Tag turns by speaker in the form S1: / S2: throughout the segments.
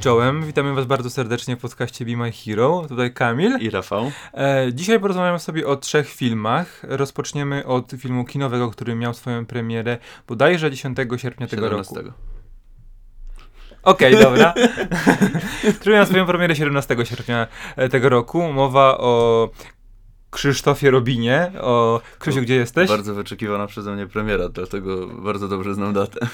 S1: Czołem, witamy was bardzo serdecznie w podcaście Be My Hero. Tutaj Kamil.
S2: I Rafał.
S1: E, dzisiaj porozmawiamy sobie o trzech filmach. Rozpoczniemy od filmu kinowego, który miał swoją premierę bodajże 10 sierpnia tego
S2: 17.
S1: roku. Okej, dobra. który miał swoją premierę 17 sierpnia e, tego roku. Mowa o Krzysztofie Robinie, o Krzysiu, gdzie jesteś?
S2: Bardzo wyczekiwana przeze mnie premiera, dlatego bardzo dobrze znam datę.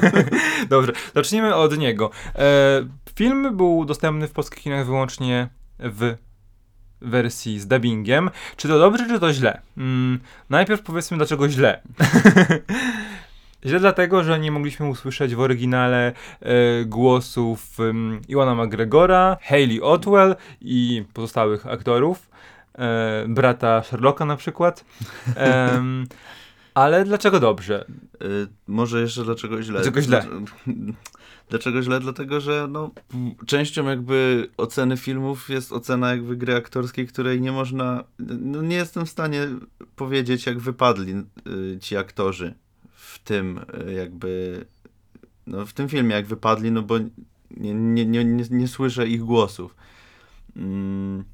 S1: Dobrze, zacznijmy od niego. E, film był dostępny w polskich kinach wyłącznie w wersji z dubbingiem. Czy to dobrze, czy to źle? Mm, najpierw powiedzmy, dlaczego źle. Źle dlatego, że nie mogliśmy usłyszeć w oryginale e, głosów um, Iwana McGregora, Hayley Otwell i pozostałych aktorów. E, brata Sherlocka na przykład. Ale dlaczego dobrze?
S2: Y, może jeszcze dlaczego źle?
S1: Dlaczego źle?
S2: Dlaczego źle? Dlatego, że no, częścią jakby oceny filmów jest ocena jakby gry aktorskiej, której nie można, no nie jestem w stanie powiedzieć jak wypadli y, ci aktorzy w tym y, jakby, no w tym filmie jak wypadli, no bo nie, nie, nie, nie, nie słyszę ich głosów. Mm.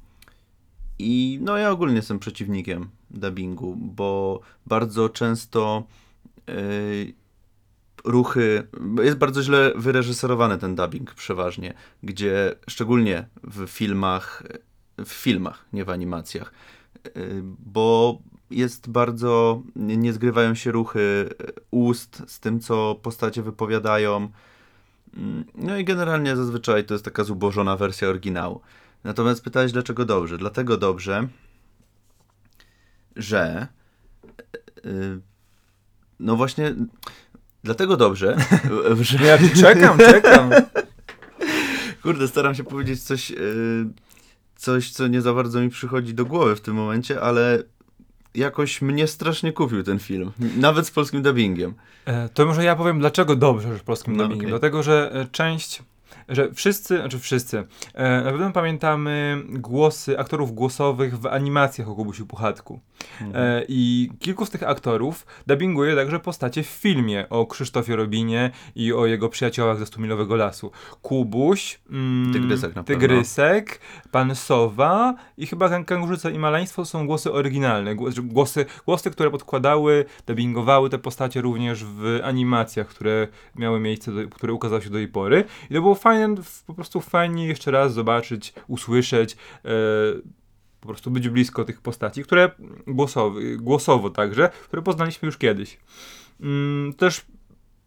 S2: I no ja ogólnie jestem przeciwnikiem dubbingu, bo bardzo często yy, ruchy, jest bardzo źle wyreżyserowany ten dubbing przeważnie, gdzie szczególnie w filmach, w filmach, nie w animacjach, yy, bo jest bardzo, nie, zgrywają się ruchy ust z tym, co postacie wypowiadają. Mm, No i generalnie zazwyczaj to jest taka zubożona wersja oryginału. Natomiast pytałeś, dlaczego dobrze? Dlatego dobrze, że. Yy, no właśnie. Dlatego dobrze, że.
S1: Ja czekam, czekam.
S2: Kurde, staram się powiedzieć coś, yy, coś, co nie za bardzo mi przychodzi do głowy w tym momencie, ale jakoś mnie strasznie kupił ten film. Nawet z polskim dubbingiem.
S1: E, To może ja powiem, dlaczego dobrze że w polskim
S2: No,
S1: dubbingu.
S2: okej.
S1: Dlatego, że e, część, że wszyscy, znaczy wszyscy, e, na pewno pamiętamy głosy aktorów głosowych w animacjach o Kubusiu Puchatku. E, I kilku z tych aktorów dubbinguje także postacie w filmie o Krzysztofie Robinie i o jego przyjaciołach ze Stumilowego Lasu. Kubuś, mm,
S2: Tygrysek na pewno.
S1: Tygrysek, Pan Sowa i chyba Kan- Kangurzyca i Maleństwo są głosy oryginalne. Głos- Głosy, głosy, które podkładały, dubbingowały te postacie również w animacjach, które miały miejsce, do, które ukazały się do tej pory. I to było fajne, w- po prostu fajnie jeszcze raz zobaczyć, usłyszeć, e, po prostu być blisko tych postaci, które głosowo, głosowo także, które poznaliśmy już kiedyś. Mm, też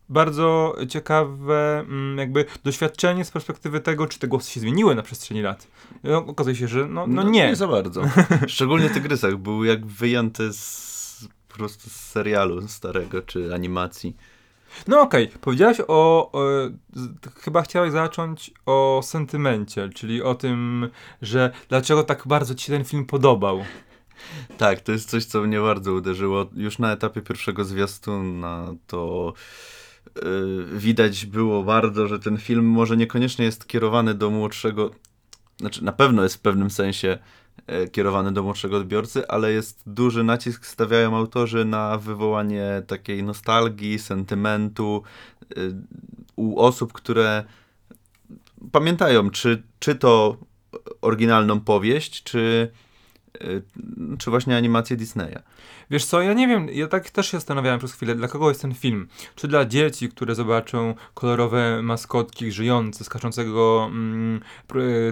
S1: bardzo ciekawe mm, jakby doświadczenie z perspektywy tego, czy te głosy się zmieniły na przestrzeni lat. No, okazuje się, że no, no nie.
S2: Nie za bardzo. Szczególnie Tygrysek był jak wyjęty z, po prostu z serialu starego czy animacji.
S1: No okej, powiedziałeś o, o chyba chciałeś zacząć o sentymencie, czyli o tym, że dlaczego tak bardzo ci się ten film podobał.
S2: Tak, to jest coś, co mnie bardzo uderzyło. Już na etapie pierwszego zwiastuna to yy, widać było bardzo, że ten film może niekoniecznie jest kierowany do młodszego, znaczy na pewno jest w pewnym sensie kierowany do młodszego odbiorcy, ale jest duży nacisk stawiają autorzy na wywołanie takiej nostalgii, sentymentu yy, u osób, które pamiętają, czy, czy to oryginalną powieść, czy, czy właśnie animację Disneya.
S1: Wiesz co, ja nie wiem, ja tak też się zastanawiałem przez chwilę, dla kogo jest ten film. Czy dla dzieci, które zobaczą kolorowe maskotki żyjące, skaczącego mm,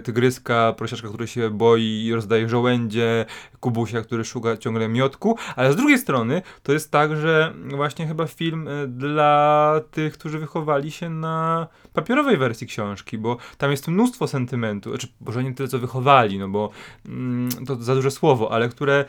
S1: tygryska, prosiaczka, który się boi i rozdaje żołędzie, kubusia, który szuka ciągle miotku, ale z drugiej strony to jest tak, że właśnie chyba film y, dla tych, którzy wychowali się na papierowej wersji książki, bo tam jest mnóstwo sentymentu, znaczy może nie tyle co wychowali, no bo mm, to za duże słowo, ale które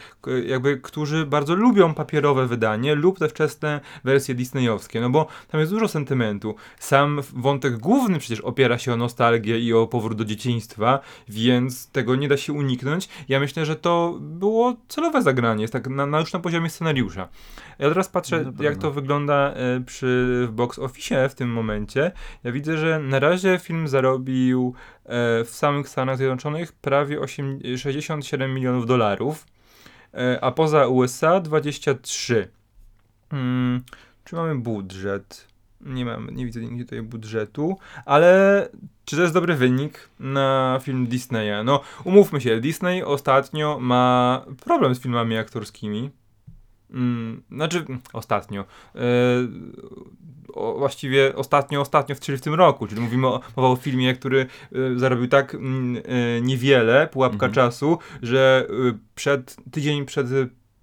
S1: jakby, którzy bardzo lubią papierowe wydanie lub te wczesne wersje disneyowskie, no bo tam jest dużo sentymentu. Sam wątek główny przecież opiera się o nostalgię i o powrót do dzieciństwa, więc tego nie da się uniknąć. Ja myślę, że to było celowe zagranie, jest tak na, na, już na poziomie scenariusza. Ja teraz patrzę,
S2: pewno.
S1: jak to wygląda e, przy w box office w tym momencie. Ja widzę, że na razie film zarobił e, w samych Stanach Zjednoczonych prawie 8, 67 milionów dolarów, e, a poza USA 23. Mm, czy mamy budżet? Nie mam, nie widzę nigdzie tutaj budżetu, ale Czy to jest dobry wynik na film Disneya? No, umówmy się, Disney ostatnio ma problem z filmami aktorskimi. Mm, znaczy, ostatnio. E, o, właściwie ostatnio, ostatnio, czyli w tym roku, czyli mówimy o, mowa o filmie, który e, zarobił tak mm, e, niewiele, pułapka
S2: Mhm.
S1: czasu, że przed, tydzień przed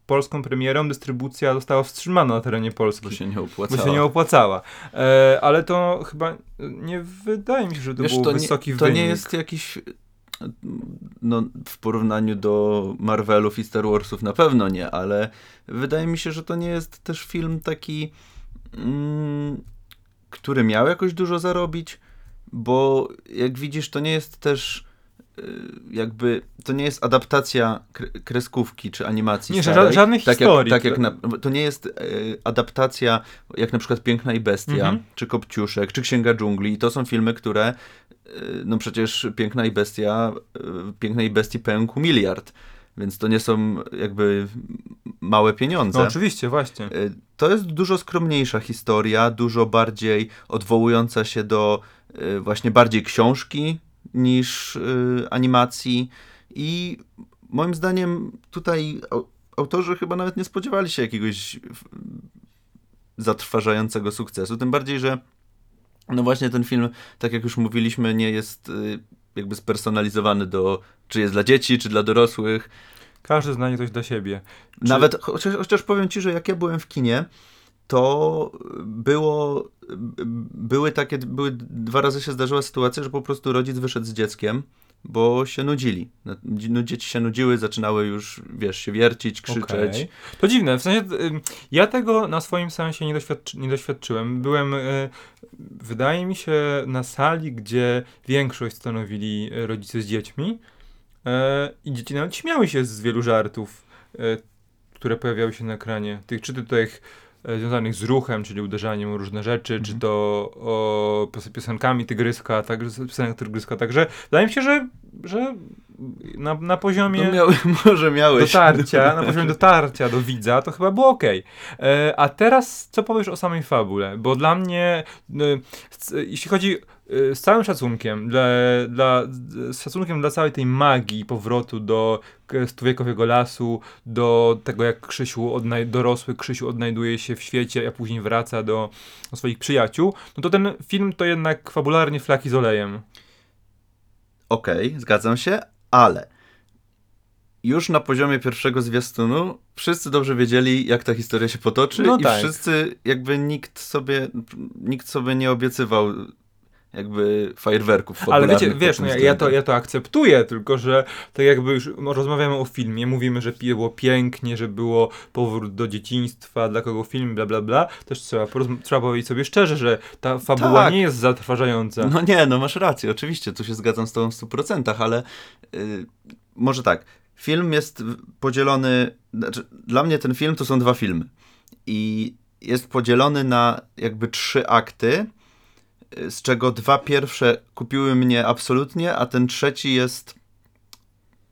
S1: polską premierą dystrybucja została wstrzymana na terenie Polski.
S2: Bo się nie
S1: Bo
S2: opłacało.
S1: się nie opłacała. E, ale to chyba nie wydaje mi się, że to
S2: Wiesz,
S1: był
S2: to
S1: wysoki
S2: nie, to
S1: wynik.
S2: nie jest jakiś. No, w porównaniu do Marvelów i Star Warsów na pewno nie, ale wydaje mi się, że to nie jest też film taki, mm, który miał jakoś dużo zarobić, bo jak widzisz, to nie jest też jakby, to nie jest adaptacja kre- kreskówki czy animacji
S1: Nie,
S2: starej.
S1: ża- żadnej
S2: tak
S1: historii.
S2: Jak, tak jak na, to nie jest e, adaptacja jak na przykład Piękna i Bestia,
S1: Mhm.
S2: czy Kopciuszek, czy Księga Dżungli. I to są filmy, które e, no przecież Piękna i Bestia, e, Pięknej Bestii pękł miliard, więc to nie są jakby małe pieniądze.
S1: No oczywiście, właśnie.
S2: To jest dużo skromniejsza historia, dużo bardziej odwołująca się do właśnie bardziej książki niż e, animacji. I moim zdaniem tutaj au- autorzy chyba nawet nie spodziewali się jakiegoś zatrważającego sukcesu, tym bardziej, że no właśnie ten film, tak jak już mówiliśmy, nie jest e, jakby spersonalizowany do, czy jest dla dzieci, czy dla dorosłych,
S1: Każdy znajdzie coś dla siebie. Czy-
S2: nawet, chociaż, chociaż powiem ci, że jak ja byłem w kinie, to było, były takie, były, dwa razy się zdarzyła sytuacja, że po prostu rodzic wyszedł z dzieckiem, bo się nudzili. No, dzieci się nudziły, zaczynały już, wiesz, się wiercić, krzyczeć.
S1: Okej. To dziwne, w sensie ja tego na swoim sensie nie, doświadczy, nie doświadczyłem. Byłem, y, wydaje mi się, na sali, gdzie większość stanowili rodzice z dziećmi y, i dzieci nawet śmiały się z wielu żartów, y, które pojawiały się na ekranie. Tych, czy związanych z ruchem, czyli uderzaniem o różne rzeczy, czy
S2: Mhm.
S1: to o pios- piosenkami Tygryska, także piosenek Tygryska, także wydaje mi się, że, że na, na poziomie...
S2: No miały, może miałeś.
S1: dotarcia, na poziomie dotarcia do widza, to chyba było ok. A teraz co powiesz o samej fabule? Bo dla mnie, e, jeśli chodzi e, z całym szacunkiem, dla, dla, z szacunkiem dla całej tej magii powrotu do stuwiekowego lasu, do tego jak Krzysiu, odnaj- dorosły Krzysiu odnajduje się w świecie, a później wraca do, do swoich przyjaciół, no to ten film to jednak fabularnie flaki z olejem.
S2: Okej, zgadzam się, ale już na poziomie pierwszego zwiastunu wszyscy dobrze wiedzieli, jak ta historia się potoczy
S1: No
S2: i
S1: tak.
S2: wszyscy, jakby nikt sobie, nikt sobie nie obiecywał jakby fajerwerków
S1: Ale wiecie, wiesz, no ja, to, ja to akceptuję, tylko że tak jakby już rozmawiamy o filmie, mówimy, że było pięknie, że było powrót do dzieciństwa, dla kogo film, bla bla bla, też trzeba, trzeba powiedzieć sobie szczerze, że ta fabuła
S2: Tak.
S1: nie jest zatrważająca.
S2: No nie, no masz rację, oczywiście, tu się zgadzam z tobą w 100%, ale y, może tak, film jest podzielony, znaczy dla mnie ten film to są dwa filmy i jest podzielony na jakby trzy akty, z czego dwa pierwsze kupiły mnie absolutnie, a ten trzeci jest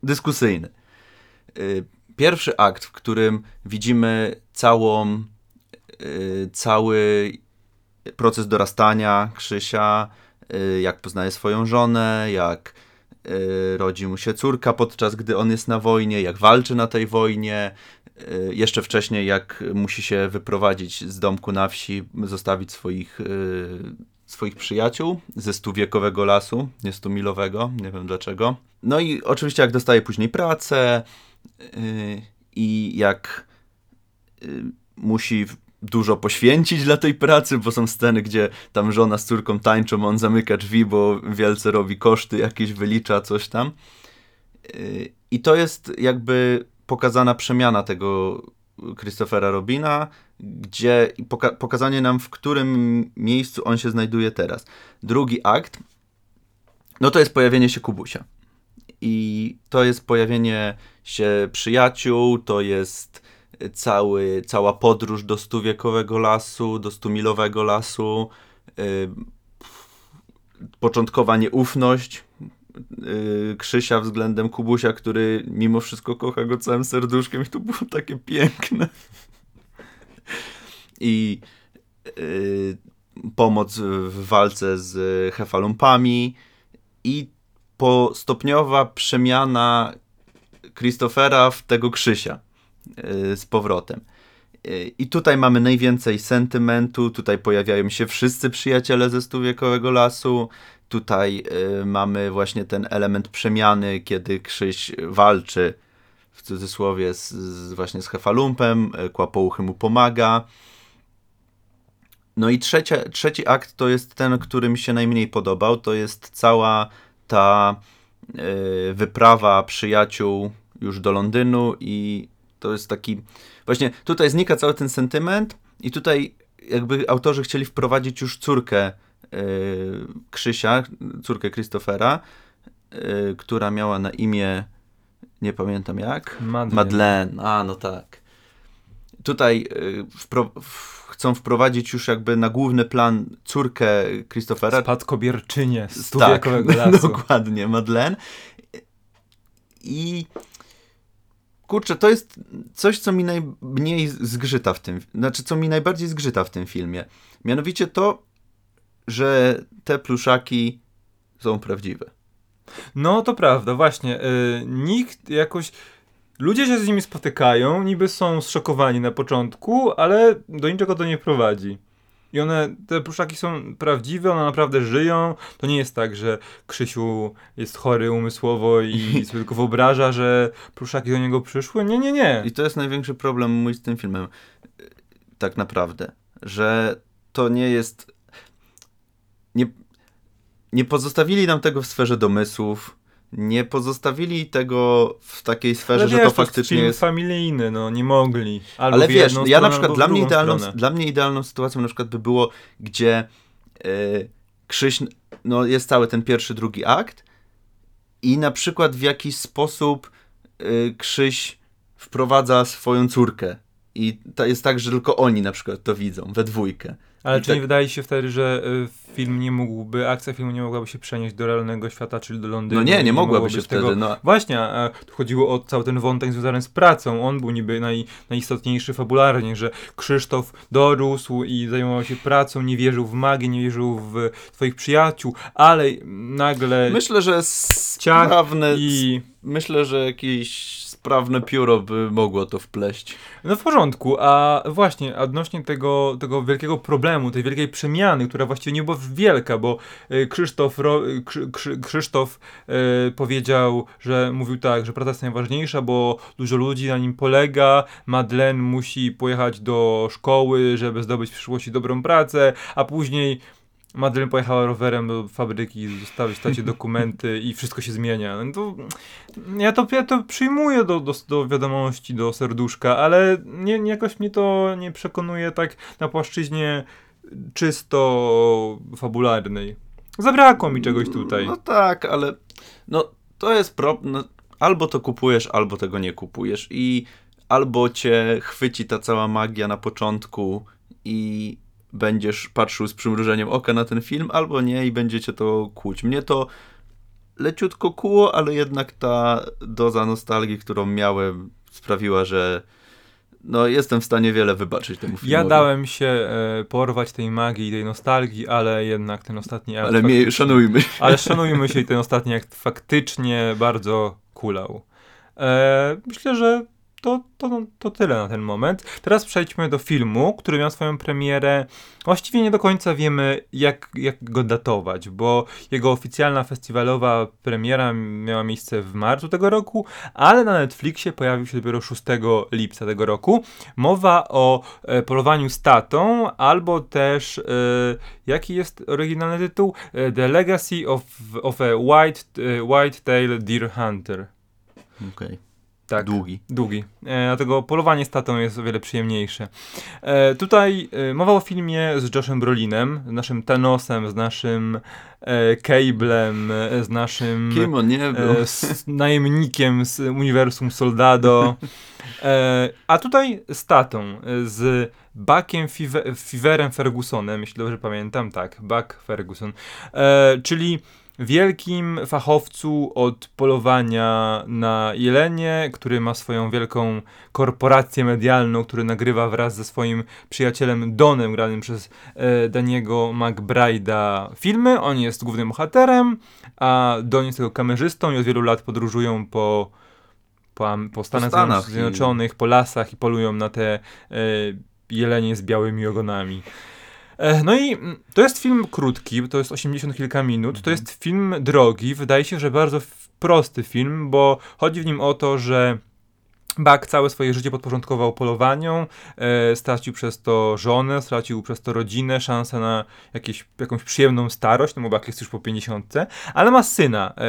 S2: dyskusyjny. Y, Pierwszy akt, w którym widzimy całą, y, cały proces dorastania Krzysia, y, jak poznaje swoją żonę, jak rodzi mu się córka podczas gdy on jest na wojnie, jak walczy na tej wojnie, jeszcze wcześniej jak musi się wyprowadzić z domku na wsi, zostawić swoich, swoich przyjaciół ze stuwiekowego lasu, nie stumilowego, nie wiem dlaczego. No i oczywiście jak dostaje później pracę y, i jak y, musi dużo poświęcić dla tej pracy, bo są sceny, gdzie tam żona z córką tańczą, on zamyka drzwi, bo wielce robi koszty, jakieś wylicza, coś tam. Yy, I to jest jakby pokazana przemiana tego Christophera Robina, gdzie poka- pokazanie nam, w którym miejscu on się znajduje teraz. Drugi akt, no to jest pojawienie się Kubusia. I to jest pojawienie się przyjaciół, to jest cały, cała podróż do stuwiekowego lasu, do stumilowego lasu, y, początkowa nieufność Krzysia względem Kubusia, który mimo wszystko kocha go całym serduszkiem i to było takie piękne. I y, pomoc w walce z hefalumpami i postopniowa przemiana Christophera w tego Krzysia yy, z powrotem. I tutaj mamy najwięcej sentymentu, tutaj pojawiają się wszyscy przyjaciele ze stuwiekowego lasu, tutaj yy, mamy właśnie ten element przemiany, kiedy Krzyś walczy w cudzysłowie z, z właśnie z Hefalumpem, yy, Kłapouchy mu pomaga. No i trzecia, trzeci akt to jest ten, który mi się najmniej podobał, to jest cała ta yy, wyprawa przyjaciół już do Londynu i to jest taki, właśnie tutaj znika cały ten sentyment i tutaj jakby autorzy chcieli wprowadzić już córkę Krzysia, córkę Christophera, yy, która miała na imię, nie pamiętam jak,
S1: Madeleine.
S2: Madeleine, a no tak. Tutaj yy, wpro- chcą wprowadzić już jakby na główny plan córkę Christophera,
S1: Spadkobierczynię z
S2: tak,
S1: lasu.
S2: dokładnie, Madeleine. I kurczę, to jest coś, co mi najmniej zgrzyta w tym, znaczy, co mi najbardziej zgrzyta w tym filmie. Mianowicie to, że te pluszaki są prawdziwe.
S1: No to prawda, właśnie. y, nikt jakoś. Ludzie się z nimi spotykają, niby są zszokowani na początku, ale do niczego to nie prowadzi. I one, te pluszaki są prawdziwe, one naprawdę żyją. To nie jest tak, że Krzysiu jest chory umysłowo i sobie tylko wyobraża, że pluszaki do niego przyszły. Nie, nie, nie.
S2: I to jest największy problem mój z tym filmem. y, Tak naprawdę. Że to nie jest. Nie, nie pozostawili nam tego w sferze domysłów. Nie pozostawili tego w takiej sferze,
S1: Ale
S2: że
S1: wiesz,
S2: to
S1: jest
S2: faktycznie
S1: film
S2: jest.
S1: familijny, no nie mogli. Albo
S2: Ale wiesz,
S1: jedną
S2: ja na przykład dla mnie, idealną,
S1: stronę.
S2: dla mnie idealną sytuacją na przykład by było, gdzie yy, Krzyś, no jest cały ten pierwszy, drugi akt i na przykład w jakiś sposób yy, Krzyś wprowadza swoją córkę i to jest tak, że tylko oni na przykład to widzą, we dwójkę.
S1: Ale
S2: I
S1: czy
S2: tak-
S1: nie wydaje się wtedy, że y, film nie mógłby, akcja filmu nie mogłaby się przenieść do realnego świata, czyli do Londynu?
S2: No nie, nie mogłaby się wtedy, no.
S1: Właśnie, a tu chodziło o cały ten wątek związany z pracą. On był niby naj, najistotniejszy fabularnie, że Krzysztof dorósł i zajmował się pracą, nie wierzył w magię, nie wierzył w swoich przyjaciół, ale nagle
S2: Myślę, że sprawne,
S1: i...
S2: myślę, że jakieś sprawne pióro by mogło to wpleść.
S1: No w porządku, a właśnie odnośnie tego, tego wielkiego problemu, tej wielkiej przemiany, która właściwie nie była wielka, bo y, Krzysztof, Ro, y, Krzy, Krzy, Krzysztof y, powiedział, że mówił tak, że praca jest najważniejsza, bo dużo ludzi na nim polega, Madeleine musi pojechać do szkoły, żeby zdobyć w przyszłości dobrą pracę, a później Madeleine pojechała rowerem do fabryki, zostawić tacie dokumenty i wszystko się zmienia. No to, ja, to, ja to przyjmuję do, do, do wiadomości, do serduszka, ale nie, nie jakoś mnie to nie przekonuje tak na płaszczyźnie czysto fabularnej. Zabrakło mi czegoś tutaj.
S2: No tak, ale no to jest problem. No, albo to kupujesz, albo tego nie kupujesz. I albo cię chwyci ta cała magia na początku i będziesz patrzył z przymrużeniem oka na ten film, albo nie i będziecie to kłuć. Mnie to leciutko kuło, ale jednak ta doza nostalgii, którą miałem, sprawiła, że no, jestem w stanie wiele wybaczyć temu filmowi.
S1: Ja dałem się e, porwać tej magii i tej nostalgii, ale jednak ten ostatni akt
S2: Ale mnie, szanujmy się.
S1: Ale szanujmy się i ten ostatni akt faktycznie bardzo kulał. E, myślę, że to, to, to tyle na ten moment. Teraz przejdźmy do filmu, który miał swoją premierę. Właściwie nie do końca wiemy, jak, jak go datować, bo jego oficjalna festiwalowa premiera miała miejsce w marcu tego roku, ale na Netflixie pojawił się dopiero 6 lipca tego roku. Mowa o e, polowaniu z tatą, albo też, e, jaki jest oryginalny tytuł? E, The Legacy of, of a White, e, White-Tail Deer Hunter.
S2: Okej,
S1: Tak.
S2: długi.
S1: Długi. E, dlatego polowanie z tatą jest o wiele przyjemniejsze. E, tutaj e, mowa o filmie z Joshem Brolinem, z naszym Thanosem, z naszym e, Cablem, e, z naszym
S2: Kim on nie był?
S1: e, z najemnikiem z uniwersum Soldado. E, a tutaj z tatą, e, z Buckiem Five- Fiverem Fergusonem, jeśli dobrze pamiętam, tak, Buck Ferguson, e, czyli wielkim fachowcu od polowania na jelenie, który ma swoją wielką korporację medialną, który nagrywa wraz ze swoim przyjacielem Donem, granym przez e, Daniego McBride'a filmy. On jest głównym bohaterem, a Don jest jego kamerzystą i od wielu lat podróżują po, po, po Stanach,
S2: Stanach i-
S1: Zjednoczonych, po lasach i polują na te e, jelenie z białymi ogonami. E, No i mm, to jest film krótki, to jest 80 kilka minut, to jest film drogi, wydaje się, że bardzo prosty film, bo chodzi w nim o to, że Buck całe swoje życie podporządkował polowaniom, e, stracił przez to żonę, stracił przez to rodzinę, szansę na jakieś, jakąś przyjemną starość, no bo Buck jest już po 50, ale ma syna, e,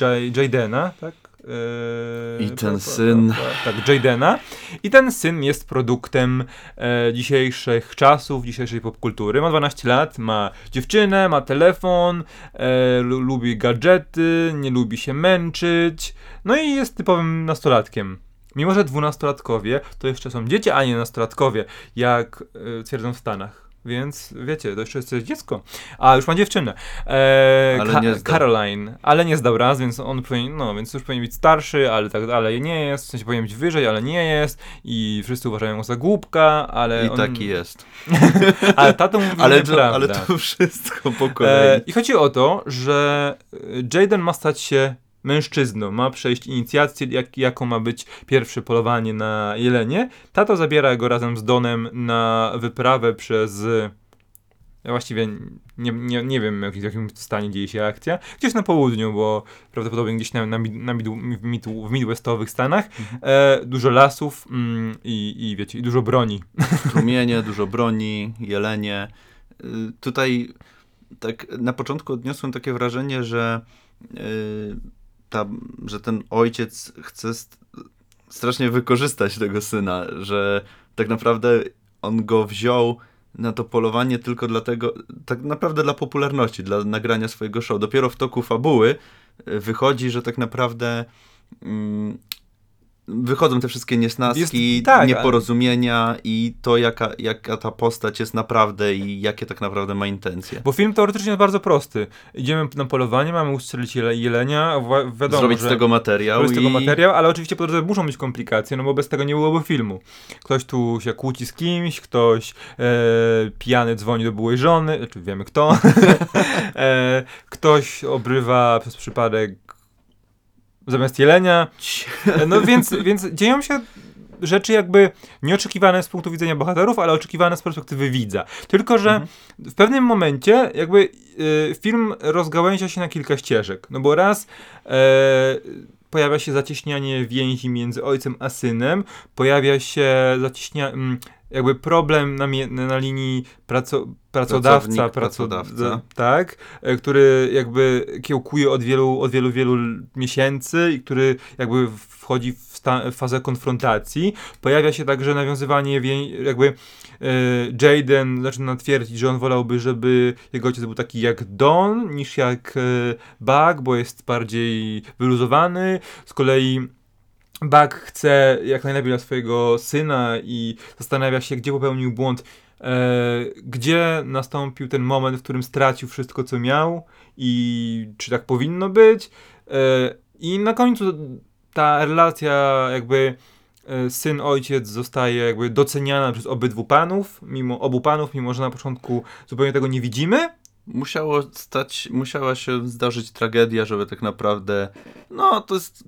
S1: Jay- Jadena, tak? E,
S2: I ten
S1: pa-
S2: syn.
S1: pa- Tak, Jadena. I ten syn jest produktem e, dzisiejszych czasów, dzisiejszej popkultury. Ma 12 lat, ma dziewczynę, ma telefon, e, lu- lubi gadżety, nie lubi się męczyć. No i jest typowym nastolatkiem. Mimo, że dwunastolatkowie to jeszcze są dzieci, a nie nastolatkowie, jak e, twierdzą w Stanach. Więc wiecie, to jeszcze jest dziecko. A już ma dziewczynę. E,
S2: Ale
S1: Ka-. Caroline. Ale nie zdał raz, więc on powinien, no, więc już powinien być starszy, ale tak dalej nie jest. W sensie powinien być wyżej, ale nie jest. I wszyscy uważają go za głupka, ale
S2: I
S1: on,
S2: taki jest.
S1: Ale tato mówi
S2: Ale to,
S1: nieprawda.
S2: ale to wszystko po
S1: E,
S2: kolei.
S1: I chodzi o to, że e, Jaden ma stać się mężczyzną, ma przejść inicjację, jak, jaką ma być pierwsze polowanie na jelenie. Tato zabiera go razem z Donem na wyprawę przez... Ja właściwie nie, nie, nie wiem, w jakim stanie dzieje się akcja. Gdzieś na południu, bo prawdopodobnie gdzieś na, na, mid- na midu, w, midu, w midwestowych Stanach. E, dużo lasów mm, i, i wiecie, i dużo broni.
S2: Trumienie, dużo broni, jelenie. Y, Tutaj tak na początku odniosłem takie wrażenie, że, y, ta, że ten ojciec chce st- strasznie wykorzystać tego syna, że tak naprawdę on go wziął na to polowanie tylko dlatego, tak naprawdę dla popularności, dla nagrania swojego show. Dopiero w toku fabuły y, wychodzi, że tak naprawdę mm, wychodzą te wszystkie niesnaski,
S1: Jest- tak, ale-
S2: nieporozumienia i to, jaka, jaka ta postać jest naprawdę i jakie tak naprawdę ma intencje.
S1: Bo film teoretycznie jest bardzo prosty. Idziemy na polowanie, mamy ustrzelić jele, jelenia, wiadomo,
S2: Zrobić
S1: że
S2: z tego materiał
S1: zrobić z tego
S2: i
S1: materiał, ale oczywiście po drodze muszą być komplikacje, no bo bez tego nie byłoby filmu. Ktoś tu się kłóci z kimś, ktoś e, pijany dzwoni do byłej żony, znaczy wiemy kto, e, ktoś obrywa przez przypadek zamiast jelenia, no więc, więc dzieją się rzeczy jakby nieoczekiwane z punktu widzenia bohaterów, ale oczekiwane z perspektywy widza. Tylko, że
S2: Mhm.
S1: w pewnym momencie jakby y, film rozgałęzia się na kilka ścieżek. No bo raz e, pojawia się zacieśnianie więzi między ojcem a synem, pojawia się zacieśnia, mm, jakby problem na, na linii praco, pracodawca,
S2: Pracownik,
S1: praco,
S2: pracodawca.
S1: tak, e, który jakby kiełkuje od wielu, od wielu, wielu miesięcy i który jakby wchodzi w, fazę konfrontacji. Pojawia się także nawiązywanie, jakby e, Jaden zaczyna twierdzić, że on wolałby, żeby jego ojciec był taki jak Don, niż jak e, Buck, bo jest bardziej wyluzowany. Z kolei Buck chce jak najlepiej dla swojego syna i zastanawia się, gdzie popełnił błąd, e, gdzie nastąpił ten moment, w którym stracił wszystko, co miał i czy tak powinno być. E, I na końcu ta relacja jakby e, syn-ojciec zostaje jakby doceniana przez obydwu panów, mimo obu panów, mimo że na początku zupełnie tego nie widzimy.
S2: musiało stać, musiała się zdarzyć tragedia, żeby tak naprawdę, no to jest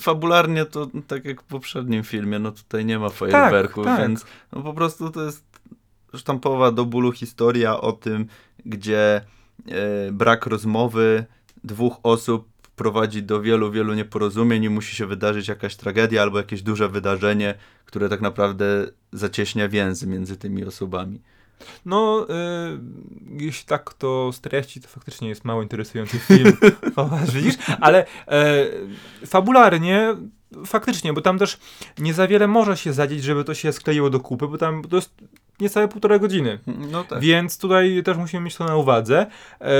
S2: fabularnie to tak jak w poprzednim filmie, no tutaj nie ma fajerwerków,
S1: tak.
S2: więc no po prostu to jest sztampowa do bólu historia o tym, gdzie e, brak rozmowy dwóch osób prowadzi do wielu, wielu nieporozumień i musi się wydarzyć jakaś tragedia albo jakieś duże wydarzenie, które tak naprawdę zacieśnia więzy między tymi osobami.
S1: No, y, jeśli tak to streści, to faktycznie jest mało interesujący film. Widzisz? Ale e, fabularnie faktycznie, bo tam też nie za wiele może się zadzieć, żeby to się skleiło do kupy, bo tam to jest niecałe półtorej godziny.
S2: No tak.
S1: Więc tutaj też musimy mieć to na uwadze. E,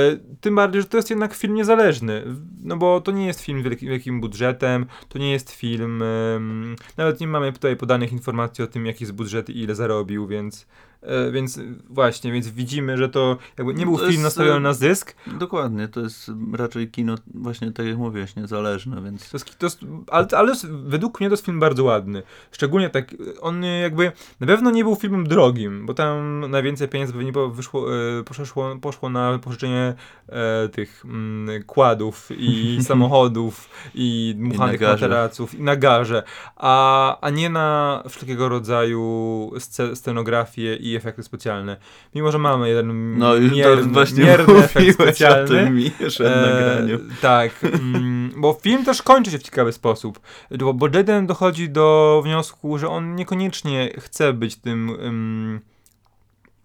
S1: tym bardziej, że to jest jednak film niezależny. No bo to nie jest film z wielki, wielkim budżetem, to nie jest film. em, nawet nie mamy tutaj podanych informacji o tym, jaki jest budżet i ile zarobił, więc E, więc y, właśnie, więc widzimy, że to jakby nie był
S2: To
S1: film
S2: jest,
S1: nastawiony
S2: e,
S1: na zysk.
S2: Dokładnie, to jest raczej kino, właśnie tak jak mówiłeś, niezależne, więc...
S1: To jest, to jest, ale, ale według mnie to jest film bardzo ładny. Szczególnie tak, on jakby na pewno nie był filmem drogim, bo tam najwięcej pieniędzy pewnie wyszło, e, poszło, poszło na pożyczenie e, tych mm, kładów i samochodów i dmuchanych
S2: garze.
S1: materaców i na garze, a, a nie na wszelkiego rodzaju sce, scenografię i efekty specjalne. Mimo, że mamy jeden
S2: No już
S1: mier,
S2: właśnie
S1: mierny efekt
S2: mówiłeś o
S1: specjalny.
S2: tym nagraniem.
S1: tak, mm, bo film też kończy się w ciekawy sposób, bo, bo Jaden dochodzi do wniosku, że on niekoniecznie chce być tym ym,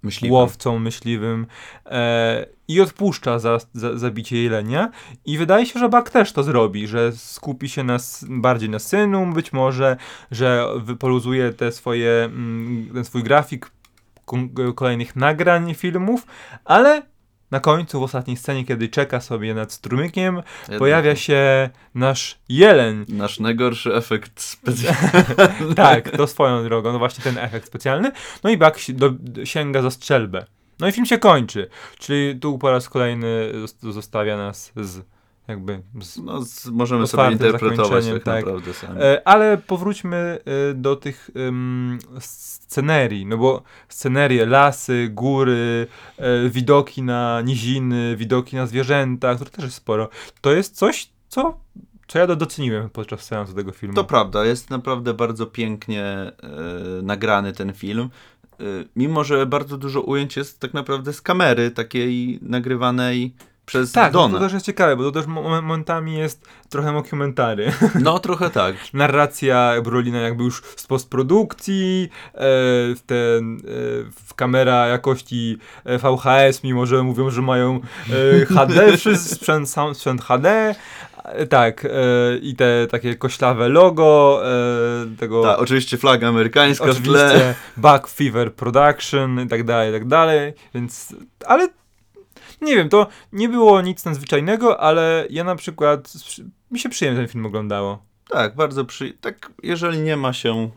S2: Myśliwym.
S1: łowcą myśliwym e, i odpuszcza za, za zabicie jelenia i wydaje się, że Buck też to zrobi, że skupi się na, bardziej na synu być może, że wypoluzuje te swoje, mm, ten swój grafik kolejnych nagrań filmów, ale na końcu, w ostatniej scenie, kiedy czeka sobie nad strumykiem,
S2: Jednak
S1: pojawia się nasz jeleń.
S2: Nasz najgorszy efekt specjalny.
S1: Tak, to swoją drogą, no właśnie ten efekt specjalny. No i do, sięga za strzelbę. No i film się kończy. Czyli tu po raz kolejny zos- zostawia nas z jakby z,
S2: No, z, możemy sobie interpretować tak,
S1: tak.
S2: naprawdę sami.
S1: E, Ale powróćmy e, do tych em, scenerii, no bo scenerie, lasy, góry, e, widoki na niziny, widoki na zwierzęta, których też jest sporo. To jest coś, co, co ja do- doceniłem podczas seansu tego filmu.
S2: To prawda, jest naprawdę bardzo pięknie e, nagrany ten film. Mimo, że bardzo dużo ujęć jest tak naprawdę z kamery takiej nagrywanej przez
S1: tak, no
S2: Dona.
S1: to też jest ciekawe, bo to też mo- momentami jest trochę mockumentary.
S2: No trochę tak.
S1: Narracja Brolina jakby już z postprodukcji, e, w ten, e, w kamera jakości e, VHS, mimo że mówią, że mają e, HD, wszyscy- sprzęt, sam sprzęt HD, e, tak, e, i te takie koślawe logo e, tego...
S2: Tak, oczywiście flaga amerykańska w tle.
S1: Oczywiście Back Fever Production i tak dalej, i tak dalej, więc, ale nie wiem, to nie było nic nadzwyczajnego, ale ja na przykład, mi się przyjemnie ten film oglądało.
S2: Tak, bardzo przy... Tak, jeżeli nie ma się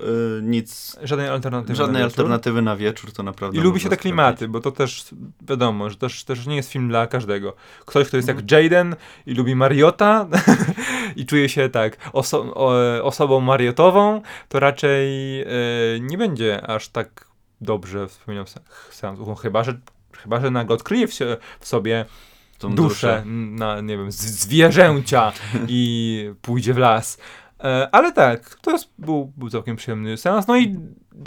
S2: y, nic,
S1: Żadnej alternatywy.
S2: żadnej
S1: na wieczór.
S2: alternatywy na wieczór, to naprawdę
S1: I lubi się te klimaty, bo to też wiadomo, że też, też nie jest film dla każdego. Ktoś, kto jest
S2: Mhm.
S1: jak Jaden i lubi Mariota i czuje się tak oso o, osobą mariotową, to raczej e, nie będzie aż tak dobrze wspominał se- seansu. No, chyba, że chyba, że nagle odkryje w, w sobie
S2: Tą
S1: duszę na, nie wiem, zwierzęcia i pójdzie w las. E, ale tak, to jest, był, był całkiem przyjemny seans. No i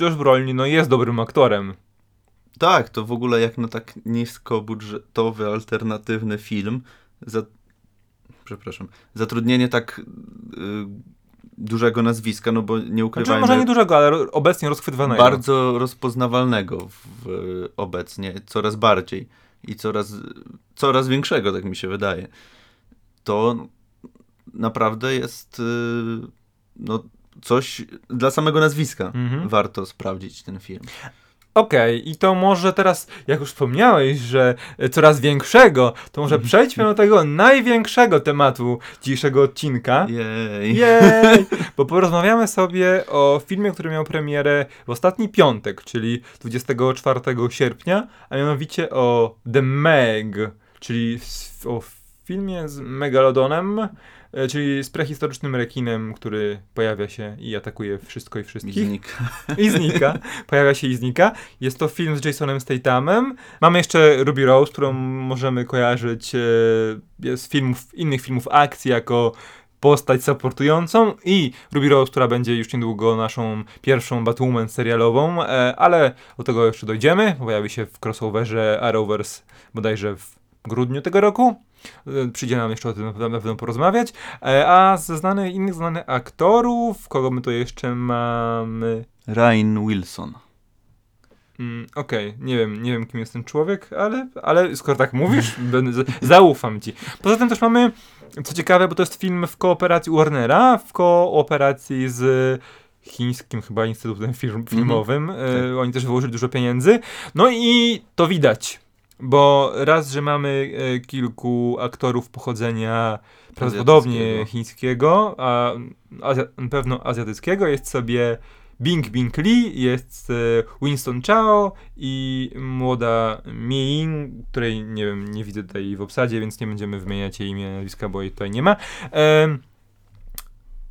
S1: Josh Brolin no, jest dobrym aktorem.
S2: Tak, to w ogóle jak na tak niskobudżetowy, alternatywny film, za... przepraszam, zatrudnienie tak y, dużego nazwiska, no bo nie
S1: Znaczy,
S2: ukrywajmy,
S1: może nie dużego, ale obecnie rozchwytywanego.
S2: bardzo rozpoznawalnego w, w, obecnie, coraz bardziej i coraz, coraz większego, tak mi się wydaje. To naprawdę jest y, no, coś dla samego nazwiska.
S1: Mhm.
S2: Warto sprawdzić ten film.
S1: Okej, i to może teraz, jak już wspomniałeś, że e, coraz większego, to może przejdźmy do tego największego tematu dzisiejszego odcinka.
S2: Jej.
S1: Jej! Bo porozmawiamy sobie o filmie, który miał premierę w ostatni piątek, czyli 24 sierpnia, a mianowicie o The Meg, czyli s- o filmie z Megalodonem, czyli z prehistorycznym rekinem, który pojawia się i atakuje wszystko i
S2: I
S1: wszystkich.
S2: znika.
S1: I znika. Pojawia się i znika. Jest to film z Jasonem Stathamem. Mamy jeszcze Ruby Rose, którą możemy kojarzyć e, z filmów, innych filmów akcji jako postać supportującą i Ruby Rose, która będzie już niedługo naszą pierwszą Batwoman serialową, e, ale do tego jeszcze dojdziemy. Pojawi się w crossoverze Arrowverse bodajże w grudniu tego roku. E, Przyjdzie nam jeszcze o tym na pewno porozmawiać. E, A ze znanych, innych znanych aktorów, kogo my tu jeszcze mamy?
S2: Ryan Wilson.
S1: Mm, Okej, nie wiem, nie wiem kim jest ten człowiek, ale, ale skoro tak mówisz, zaufam ci. Poza tym też mamy, co ciekawe, bo to jest film w kooperacji Warnera, w kooperacji z chińskim chyba instytutem firm, filmowym. E, Oni też wyłożyli dużo pieniędzy. No i to widać, bo raz, że mamy e, kilku aktorów pochodzenia prawdopodobnie chińskiego, a Azja, na pewno azjatyckiego, jest sobie Bing Bing Lee, jest e, Winston Chao i młoda Mei, której nie wiem, nie widzę tutaj w obsadzie, więc nie będziemy wymieniać jej imienia, nazwiska, bo jej tutaj nie ma. Em,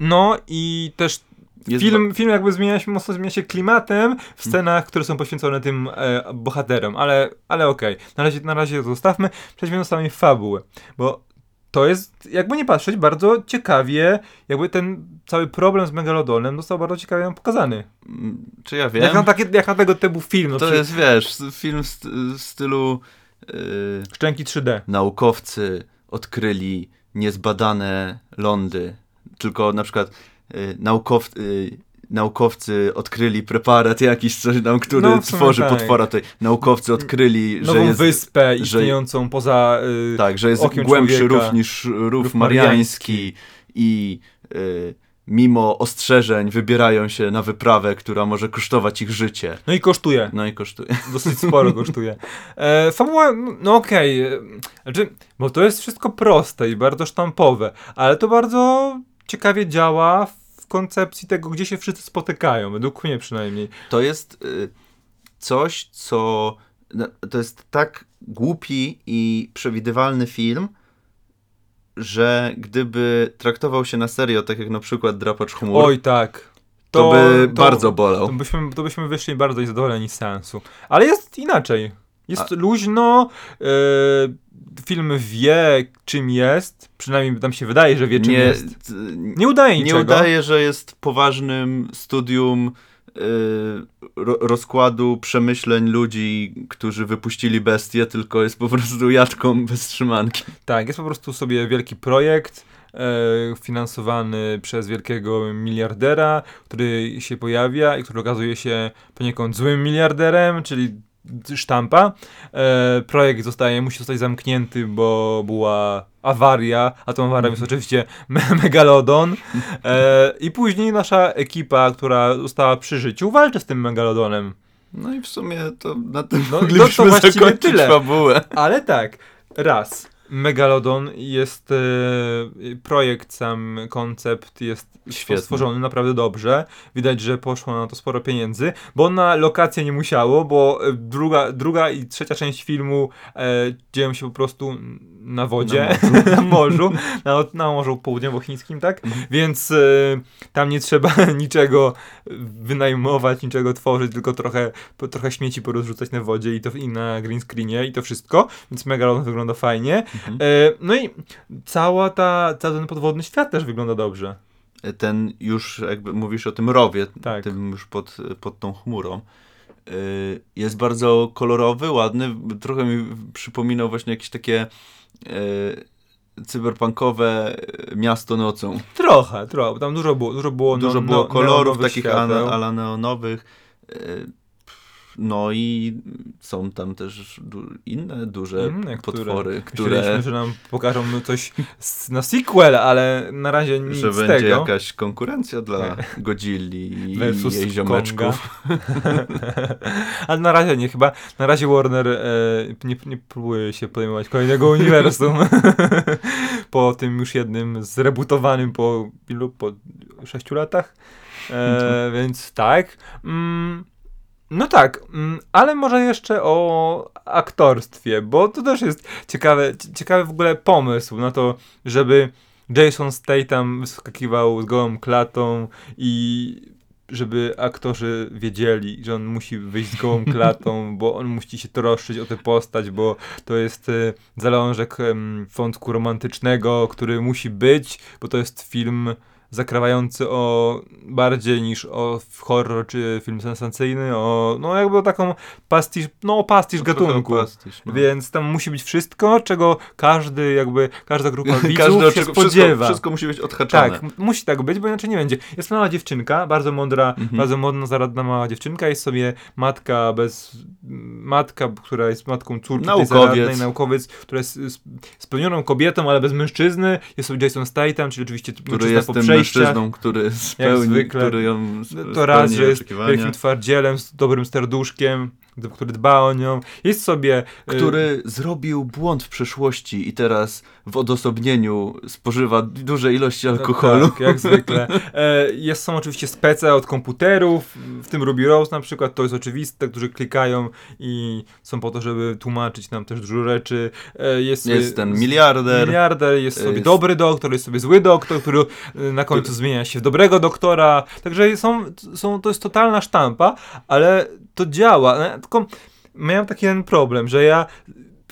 S1: no i też
S2: Jest
S1: film, film jakby zmienia się, mocno zmienia się klimatem w scenach, które są poświęcone tym e, bohaterom, ale, ale okej. Na, razie, na razie to zostawmy. Przejdźmy do samej fabuły, bo to jest, jakby nie patrzeć, bardzo ciekawie, jakby ten cały problem z Megalodonem został bardzo ciekawie pokazany.
S2: Mm, Czy ja wiem?
S1: Jak na, takie, jak na tego typu film, no
S2: to jest, wiesz, film w st- w stylu yy,
S1: Szczęki 3D.
S2: naukowcy odkryli niezbadane lądy. Tylko na przykład naukow, yy, naukowcy odkryli preparat jakiś, coś tam, który
S1: No,
S2: tworzy
S1: tak.
S2: potwora. Tutaj naukowcy odkryli, że
S1: Nową
S2: jest,
S1: wyspę istniejącą poza... y,
S2: tak, że jest głębszy
S1: człowieka.
S2: rów niż rów,
S1: Rów
S2: mariański i yy, mimo ostrzeżeń wybierają się na wyprawę, która może kosztować ich życie.
S1: No i kosztuje.
S2: No i kosztuje.
S1: dosyć sporo kosztuje. E, fabuła, no okej, e, znaczy, bo to jest wszystko proste i bardzo sztampowe, ale to bardzo ciekawie działa w koncepcji tego, gdzie się wszyscy spotykają, według mnie przynajmniej.
S2: To jest y, coś, co. no, To jest tak głupi i przewidywalny film, że gdyby traktował się na serio, tak jak na przykład Drapacz Chmur,
S1: Oj tak.
S2: to, by bardzo bolał.
S1: To byśmy, to byśmy wyszli bardzo niezadowoleni z seansu. Ale jest inaczej. Jest luźno, e, film wie czym jest, przynajmniej nam się wydaje, że wie czym
S2: nie,
S1: jest. Nie udaje
S2: nie
S1: niczego.
S2: udaje, że jest poważnym studium y, ro, rozkładu przemyśleń ludzi, którzy wypuścili bestię, tylko jest po prostu jatką bez trzymanki.
S1: Tak, jest po prostu sobie wielki projekt e, finansowany przez wielkiego miliardera, który się pojawia i który okazuje się poniekąd złym miliarderem, czyli sztampa. E, projekt zostaje, musi zostać zamknięty, bo była awaria, a tą awarią jest oczywiście me- Megalodon. E, I później nasza ekipa, która została przy życiu, walczy z tym Megalodonem.
S2: No i w sumie to na tym
S1: No,
S2: moglibyśmy
S1: to właściwie
S2: zakończyć
S1: tyle.
S2: fabułę.
S1: Ale tak, raz. Megalodon jest e, projekt, sam koncept jest
S2: Świetny.
S1: stworzony naprawdę dobrze. Widać, że poszło na to sporo pieniędzy, bo na lokację nie musiało, bo e, druga, druga i trzecia część filmu e, dzieją się po prostu na wodzie, na morzu, na, na Morzu Południowochińskim, tak?
S2: Mhm.
S1: Więc e, tam nie trzeba niczego wynajmować, niczego tworzyć, tylko trochę, po, trochę śmieci porozrzucać na wodzie i to i na green screenie i to wszystko, więc Megalodon wygląda fajnie.
S2: Mhm.
S1: E, no i cała ta, cały ten podwodny świat też wygląda dobrze.
S2: Ten już, jakby mówisz o tym rowie,
S1: Tak.
S2: tym już pod, pod tą chmurą, y, jest bardzo kolorowy, ładny. Trochę mi przypominał właśnie jakieś takie y, cyberpunkowe miasto nocą.
S1: Trochę, trochę, tam dużo było, dużo było,
S2: Dużo
S1: no,
S2: było kolorów takich ala, ala neonowych. y, No i są tam też du inne duże
S1: które-
S2: potwory,
S1: Myśleliśmy,
S2: które,
S1: że nam pokażą coś na sequel, ale na razie nic
S2: że będzie
S1: tego.
S2: jakaś konkurencja dla Godzilli i
S1: Versus
S2: jej ziomeczków.
S1: Ale na razie nie, chyba na razie Warner e, nie, nie próbuje się podejmować kolejnego uniwersum. po tym już jednym zrebootowanym po ilu? Po sześciu latach. E, więc tak. Mm, no tak, mm, ale może jeszcze o aktorstwie, bo to też jest ciekawe, cie- ciekawy w ogóle pomysł na to, żeby Jason Statham wyskakiwał z gołą klatą i żeby aktorzy wiedzieli, że on musi wyjść z gołą klatą, bo on musi się troszczyć o tę postać, bo to jest e, zalążek wątku romantycznego, który musi być, bo to jest film zakrawający o bardziej niż o horror czy film sensacyjny, o no jakby o taką pastisz, no pastisz gatunku.
S2: Pastisz, no.
S1: Więc tam musi być wszystko, czego każdy jakby, każda grupa widzów się
S2: oczekuje-
S1: spodziewa.
S2: Wszystko, wszystko musi być odhaczone.
S1: Tak, musi tak być, bo inaczej nie będzie. Jest mała dziewczynka, bardzo mądra,
S2: Mhm.
S1: bardzo modna, zaradna mała dziewczynka. Jest sobie matka bez... Matka, która jest matką córki
S2: Naukowiec.
S1: zaradnej, naukowiec, która jest spełnioną kobietą, ale bez mężczyzny. Jest sobie Jason Statham, czyli oczywiście
S2: który
S1: mężczyzna
S2: jest
S1: przejściach.
S2: mężczyzną, który spełni,
S1: zwykle.
S2: który ją
S1: To raz, że jest wielkim twardzielem, z dobrym serduszkiem, który dba o nią. Jest sobie... y,
S2: Który zrobił błąd w przeszłości i teraz w odosobnieniu spożywa duże ilości alkoholu.
S1: Tak, jak zwykle. E, jest, są oczywiście spece od komputerów, w tym Ruby Rose na przykład, to jest oczywiste, którzy klikają i są po to, żeby tłumaczyć nam też dużo rzeczy. E, jest,
S2: Jest ten miliarder.
S1: Miliarder, jest sobie
S2: Jest-
S1: dobry doktor, jest sobie zły doktor, który e, na końcu zmienia się w dobrego doktora. Także są, są, to jest totalna sztampa, ale to działa. E, Tylko miałem taki jeden problem, że ja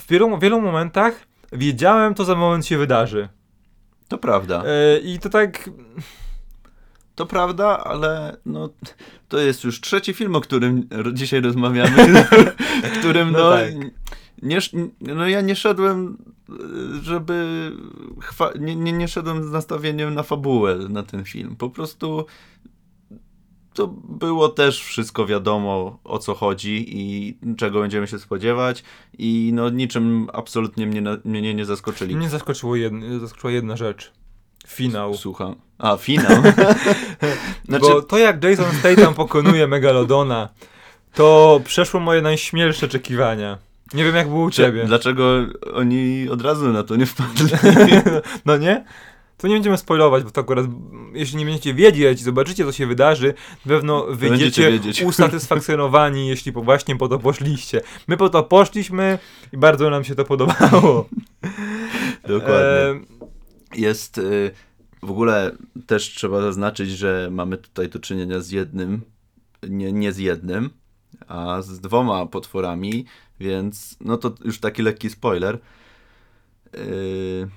S1: w wielu, wielu momentach wiedziałem, to za moment się wydarzy.
S2: To prawda.
S1: E, I to tak.
S2: To prawda, ale no, to jest już trzeci film, o którym dzisiaj rozmawiamy, w którym
S1: No
S2: no,
S1: tak.
S2: nie, no ja nie szedłem, y, żeby nie, nie, nie szedłem z nastawieniem na fabułę na ten film. Po prostu to było też wszystko wiadomo o co chodzi i czego będziemy się spodziewać i no niczym absolutnie mnie, mnie nie zaskoczyli.
S1: Mnie zaskoczyło zaskoczyła jedna rzecz. Finał.
S2: Słucham. A, finał. znaczy,
S1: Bo to jak Jason Statham pokonuje Megalodona, to przeszło moje najśmielsze oczekiwania. Nie wiem jak było u ciebie.
S2: Dlaczego oni od razu na to nie wpadli?
S1: No nie? To nie będziemy spoilować, bo to akurat, jeśli nie będziecie wiedzieć, zobaczycie, co się wydarzy, na pewno wyjdziecie usatysfakcjonowani, jeśli po, właśnie po to poszliście. My po to poszliśmy i bardzo nam się to podobało.
S2: Dokładnie.
S1: E,
S2: Jest y, w ogóle też trzeba zaznaczyć, że mamy tutaj do czynienia z jednym, nie, nie z jednym, a z dwoma potworami, więc no to już taki lekki spoiler. Y,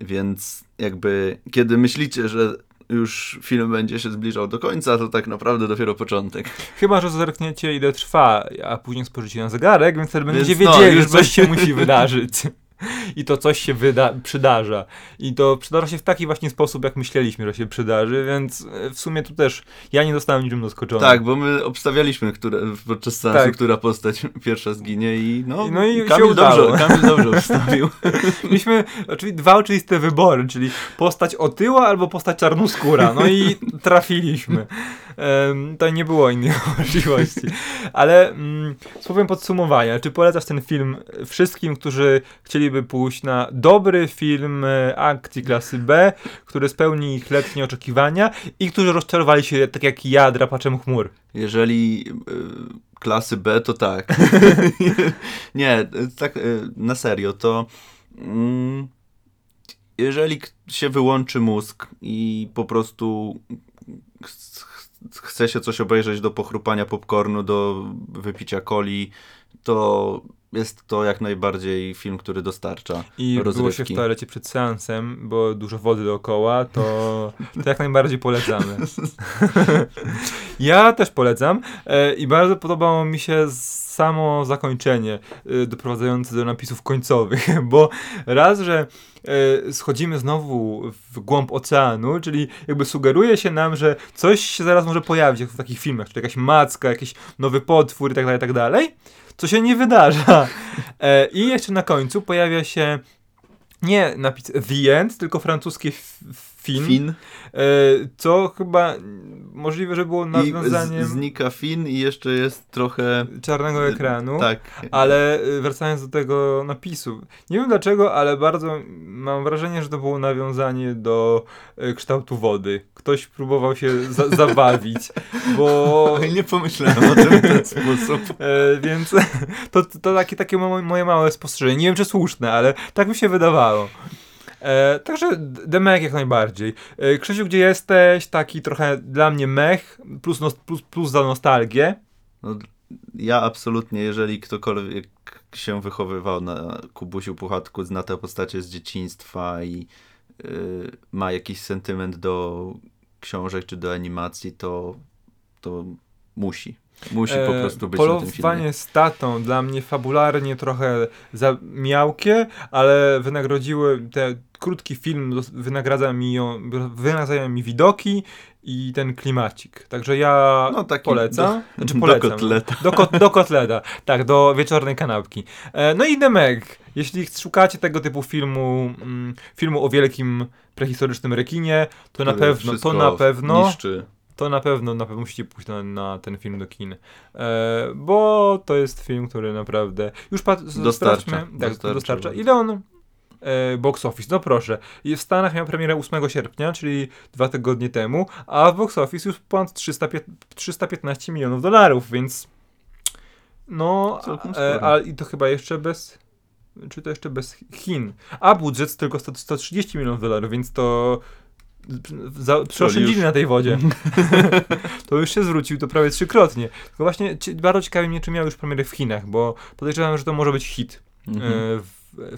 S2: więc jakby kiedy myślicie, że już film będzie się zbliżał do końca, to tak naprawdę dopiero początek.
S1: Chyba, że zerkniecie ile trwa, a później spojrzycie na zegarek, więc wtedy będziecie
S2: no,
S1: wiedzieli, że coś się musi wydarzyć. I to coś się wyda- przydarza. I to przydarza się w taki właśnie sposób, jak myśleliśmy, że się przydarzy, więc e, w sumie tu też ja nie zostałem niczym zaskoczony.
S2: Tak, bo my obstawialiśmy które, podczas seansu,
S1: Tak.
S2: która postać pierwsza zginie i no,
S1: No i
S2: Kamil, dobrze, Kamil dobrze obstawił.
S1: Mieliśmy oczywiście dwa oczywiste wybory, czyli postać otyła albo postać czarnoskóra. No i trafiliśmy. To nie było innych możliwości. Ale mm, słowem podsumowania, czy polecasz ten film wszystkim, którzy chcieliby pójść na dobry film e, akcji klasy B, który spełni ich letnie oczekiwania i którzy rozczarowali się tak jak ja drapaczem chmur?
S2: Jeżeli y, klasy B, to tak. Nie, y, tak na serio, to mm, jeżeli się wyłączy mózg i po prostu chce się coś obejrzeć do pochrupania popcornu, do wypicia coli, to jest to jak najbardziej film, który dostarcza
S1: I było się w
S2: rozrywki.
S1: toalecie przed seansem, bo dużo wody dookoła, to, to jak najbardziej polecamy. ja też polecam e, i bardzo podobało mi się samo zakończenie e, doprowadzające do napisów końcowych, bo raz, że e, schodzimy znowu w głąb oceanu, czyli jakby sugeruje się nam, że coś się zaraz może pojawić, jak w takich filmach, czyli jakaś macka, jakiś nowy potwór i tak dalej, tak dalej, co się nie wydarza. E, I jeszcze na końcu pojawia się nie napis The End, tylko francuskie fin,
S2: Fin
S1: E, co chyba możliwe, że było
S2: i
S1: nawiązaniem
S2: z, znika Fin i jeszcze jest trochę...
S1: czarnego ekranu.
S2: Tak.
S1: Ale y, wracając do tego napisu, nie wiem dlaczego, ale bardzo mam wrażenie, że to było nawiązanie do y, kształtu wody. Ktoś próbował się za zabawić, bo
S2: Nie pomyślałem o tym w ten sposób.
S1: E, więc to, to takie, takie mo- moje małe spostrzeżenie. Nie wiem, czy słuszne, ale tak mi się wydawało. E, także Demek jak najbardziej. E, Krzysiu, gdzie jesteś? Taki trochę dla mnie mech, plus, nos, plus, plus za nostalgię.
S2: No, ja absolutnie, jeżeli ktokolwiek się wychowywał na Kubusiu Puchatku, zna tę postacie z dzieciństwa i y, ma jakiś sentyment do książek czy do animacji, to, to musi. Musi po
S1: E,
S2: prostu być na.
S1: Polowanie z tatą dla mnie fabularnie trochę za miałkie, ale wynagrodziły te krótki film wynagradza mi ją, wynagradzają mi widoki i ten klimacik. Także ja
S2: No, taki
S1: polecam.
S2: do-
S1: znaczy
S2: do
S1: polecam.
S2: kotleta.
S1: Do, kot, do kotleta. Tak, do wieczornej kanapki. E, no i Demek. Jeśli szukacie tego typu filmu, mm, filmu o wielkim prehistorycznym rekinie, to na
S2: Który
S1: pewno, to na pewno
S2: Niszczy.
S1: To na pewno, na pewno musicie pójść na, na ten film do kin. E, bo to jest film, który naprawdę... Już pat-
S2: Dostarcza.
S1: Tak,
S2: Dostarcza
S1: dostarcza. Ile on... E, box office, no proszę. W Stanach miał premierę 8 sierpnia, czyli dwa tygodnie temu, a w box office już ponad 300, pie- 315 milionów dolarów, więc no,
S2: Całkiem
S1: e, a i to chyba jeszcze bez, czy to jeszcze bez Chin, a budżet tylko 100, 130 milionów dolarów, więc to za, przeoszczędzili na tej wodzie. to już się zwrócił, to prawie trzykrotnie. Tylko właśnie bardzo ciekawi mnie, czy miał już premierę w Chinach, bo podejrzewam, że to może być hit
S2: Mhm.
S1: e, w,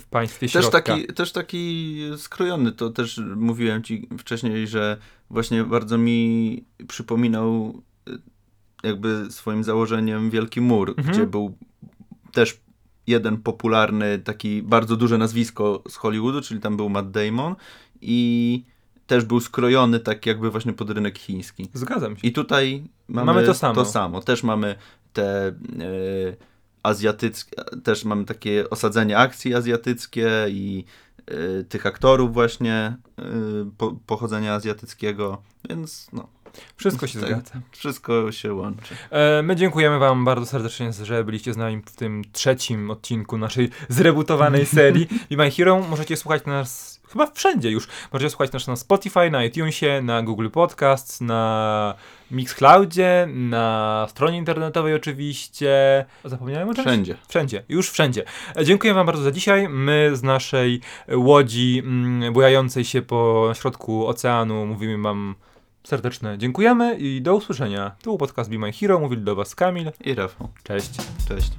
S1: w państwie
S2: Też
S1: środka.
S2: taki, też taki skrojony, to też mówiłem ci wcześniej, że właśnie bardzo mi przypominał y, jakby swoim założeniem Wielki Mur,
S1: Mhm.
S2: gdzie był też jeden popularny, taki bardzo duże nazwisko z Hollywoodu, czyli tam był Matt Damon i też był skrojony tak jakby właśnie pod rynek chiński.
S1: Zgadzam się.
S2: I tutaj mamy,
S1: Mamy to samo.
S2: To samo. Też mamy te e, azjatyckie, też mamy takie osadzenie akcji azjatyckie i e, tych aktorów właśnie e, po, pochodzenia azjatyckiego, więc no,
S1: Wszystko się
S2: tak,
S1: zgadza.
S2: Wszystko się łączy.
S1: E, My dziękujemy Wam bardzo serdecznie, że byliście z nami w tym trzecim odcinku naszej zrebootowanej serii Be My Hero. Możecie słuchać nas chyba wszędzie już. Możecie słuchać nas na Spotify, na iTunesie, na Google Podcasts, na Mixcloudzie, na stronie internetowej oczywiście. Zapomniałem o czymś?
S2: Wszędzie.
S1: Wszędzie, już wszędzie. E, Dziękuję Wam bardzo za dzisiaj. My z naszej łodzi mm, bujającej się po środku oceanu mówimy Wam serdeczne dziękujemy i do usłyszenia. Był podcast Be My Hero, mówili do Was Kamil.
S2: I Rafał.
S1: Cześć.
S2: Cześć.